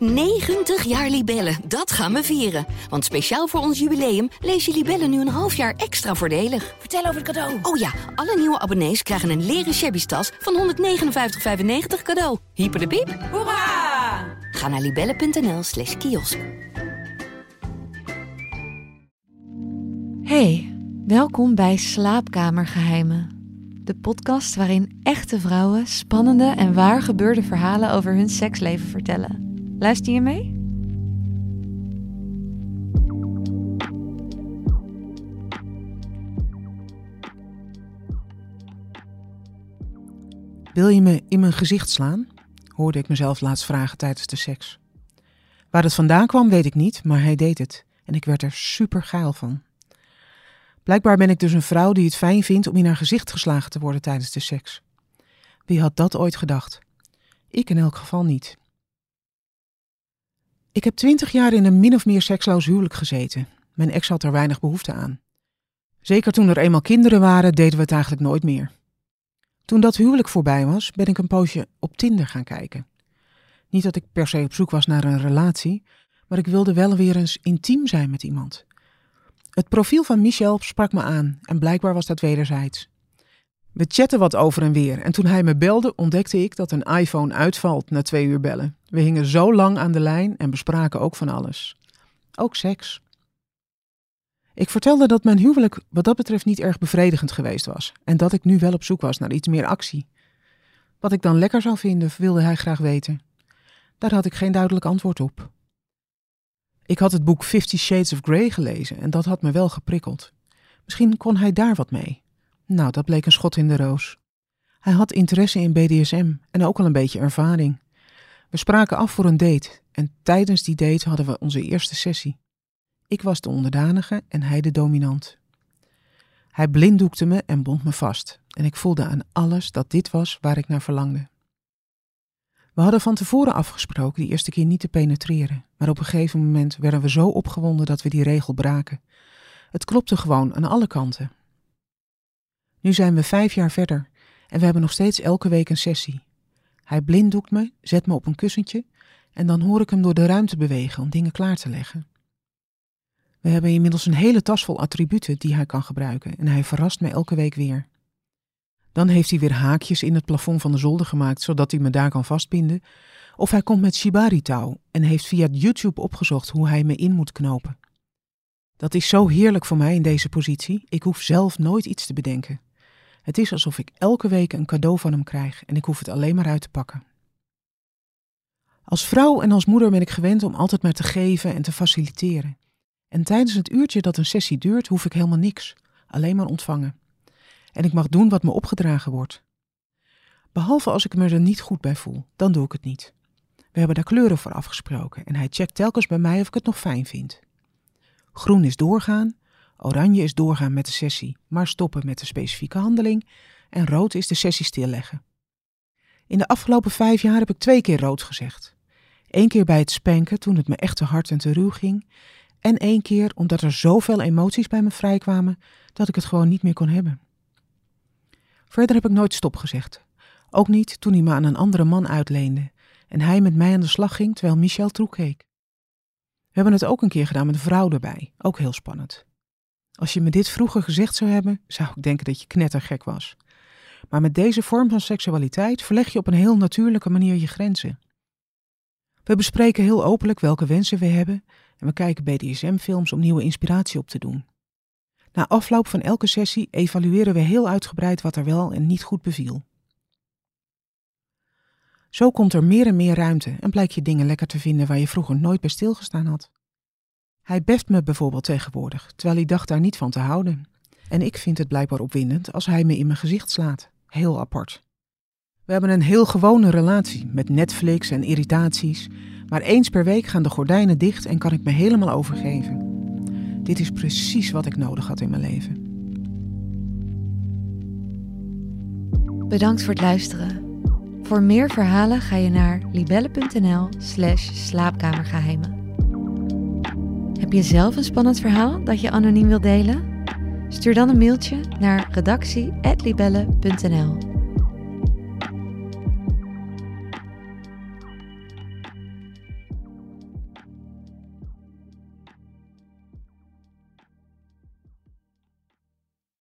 90 jaar Libellen, dat gaan we vieren. Want speciaal voor ons jubileum lees je Libellen nu een half jaar extra voordelig. Vertel over het cadeau. Oh ja, alle nieuwe abonnees krijgen een leren shabby tas van 159,95 cadeau. Hyper de piep. Hoera! Ga naar libellen.nl slash kiosk. Hey, welkom bij Slaapkamergeheimen. De podcast waarin echte vrouwen spannende en waar gebeurde verhalen over hun seksleven vertellen. Luister je mee? Wil je me in mijn gezicht slaan? hoorde ik mezelf laatst vragen tijdens de seks. Waar het vandaan kwam, weet ik niet, maar hij deed het. En ik werd er super geil van. Blijkbaar ben ik dus een vrouw die het fijn vindt om in haar gezicht geslagen te worden tijdens de seks. Wie had dat ooit gedacht? Ik in elk geval niet. Ik heb twintig jaar in een min of meer seksloos huwelijk gezeten. Mijn ex had er weinig behoefte aan. Zeker toen er eenmaal kinderen waren, deden we het eigenlijk nooit meer. Toen dat huwelijk voorbij was, ben ik een poosje op Tinder gaan kijken. Niet dat ik per se op zoek was naar een relatie, maar ik wilde wel weer eens intiem zijn met iemand. Het profiel van Michel sprak me aan en blijkbaar was dat wederzijds. We chatten wat over en weer en toen hij me belde ontdekte ik dat een iPhone uitvalt na twee uur bellen. We hingen zo lang aan de lijn en bespraken ook van alles. Ook seks. Ik vertelde dat mijn huwelijk wat dat betreft niet erg bevredigend geweest was en dat ik nu wel op zoek was naar iets meer actie. Wat ik dan lekker zou vinden, wilde hij graag weten. Daar had ik geen duidelijk antwoord op. Ik had het boek Fifty Shades of Grey gelezen en dat had me wel geprikkeld. Misschien kon hij daar wat mee. Nou, dat bleek een schot in de roos. Hij had interesse in BDSM en ook al een beetje ervaring. We spraken af voor een date en tijdens die date hadden we onze eerste sessie. Ik was de onderdanige en hij de dominant. Hij blinddoekte me en bond me vast en ik voelde aan alles dat dit was waar ik naar verlangde. We hadden van tevoren afgesproken die eerste keer niet te penetreren, maar op een gegeven moment werden we zo opgewonden dat we die regel braken. Het klopte gewoon aan alle kanten. Nu zijn we vijf jaar verder en we hebben nog steeds elke week een sessie. Hij blinddoekt me, zet me op een kussentje en dan hoor ik hem door de ruimte bewegen om dingen klaar te leggen. We hebben inmiddels een hele tas vol attributen die hij kan gebruiken en hij verrast me elke week weer. Dan heeft hij weer haakjes in het plafond van de zolder gemaakt, zodat hij me daar kan vastbinden. Of hij komt met shibari-touw en heeft via YouTube opgezocht hoe hij me in moet knopen. Dat is zo heerlijk voor mij in deze positie. Ik hoef zelf nooit iets te bedenken. Het is alsof ik elke week een cadeau van hem krijg en ik hoef het alleen maar uit te pakken. Als vrouw en als moeder ben ik gewend om altijd maar te geven en te faciliteren. En tijdens het uurtje dat een sessie duurt, hoef ik helemaal niks, alleen maar ontvangen. En ik mag doen wat me opgedragen wordt. Behalve als ik me er niet goed bij voel, dan doe ik het niet. We hebben daar kleuren voor afgesproken en hij checkt telkens bij mij of ik het nog fijn vind. Groen is doorgaan, oranje is doorgaan met de sessie, maar stoppen met de specifieke handeling en rood is de sessie stilleggen. In de afgelopen vijf jaar heb ik twee keer rood gezegd. Eén keer bij het spanken toen het me echt te hard en te ruw ging en één keer omdat er zoveel emoties bij me vrijkwamen dat ik het gewoon niet meer kon hebben. Verder heb ik nooit stop gezegd. Ook niet toen hij me aan een andere man uitleende en hij met mij aan de slag ging terwijl Michel toekeek. We hebben het ook een keer gedaan met een vrouw erbij, ook heel spannend. Als je me dit vroeger gezegd zou hebben, zou ik denken dat je knettergek was. Maar met deze vorm van seksualiteit verleg je op een heel natuurlijke manier je grenzen. We bespreken heel openlijk welke wensen we hebben en we kijken BDSM-films om nieuwe inspiratie op te doen. Na afloop van elke sessie evalueren we heel uitgebreid wat er wel en niet goed beviel. Zo komt er meer en meer ruimte en blijkt je dingen lekker te vinden waar je vroeger nooit bij stilgestaan had. Hij beft me bijvoorbeeld tegenwoordig, terwijl hij dacht daar niet van te houden. En ik vind het blijkbaar opwindend als hij me in mijn gezicht slaat. Heel apart. We hebben een heel gewone relatie met Netflix en irritaties, maar eens per week gaan de gordijnen dicht en kan ik me helemaal overgeven. Dit is precies wat ik nodig had in mijn leven. Bedankt voor het luisteren. Voor meer verhalen ga je naar libelle.nl/slash slaapkamergeheimen. Heb je zelf een spannend verhaal dat je anoniem wilt delen? Stuur dan een mailtje naar redactie.libelle.nl.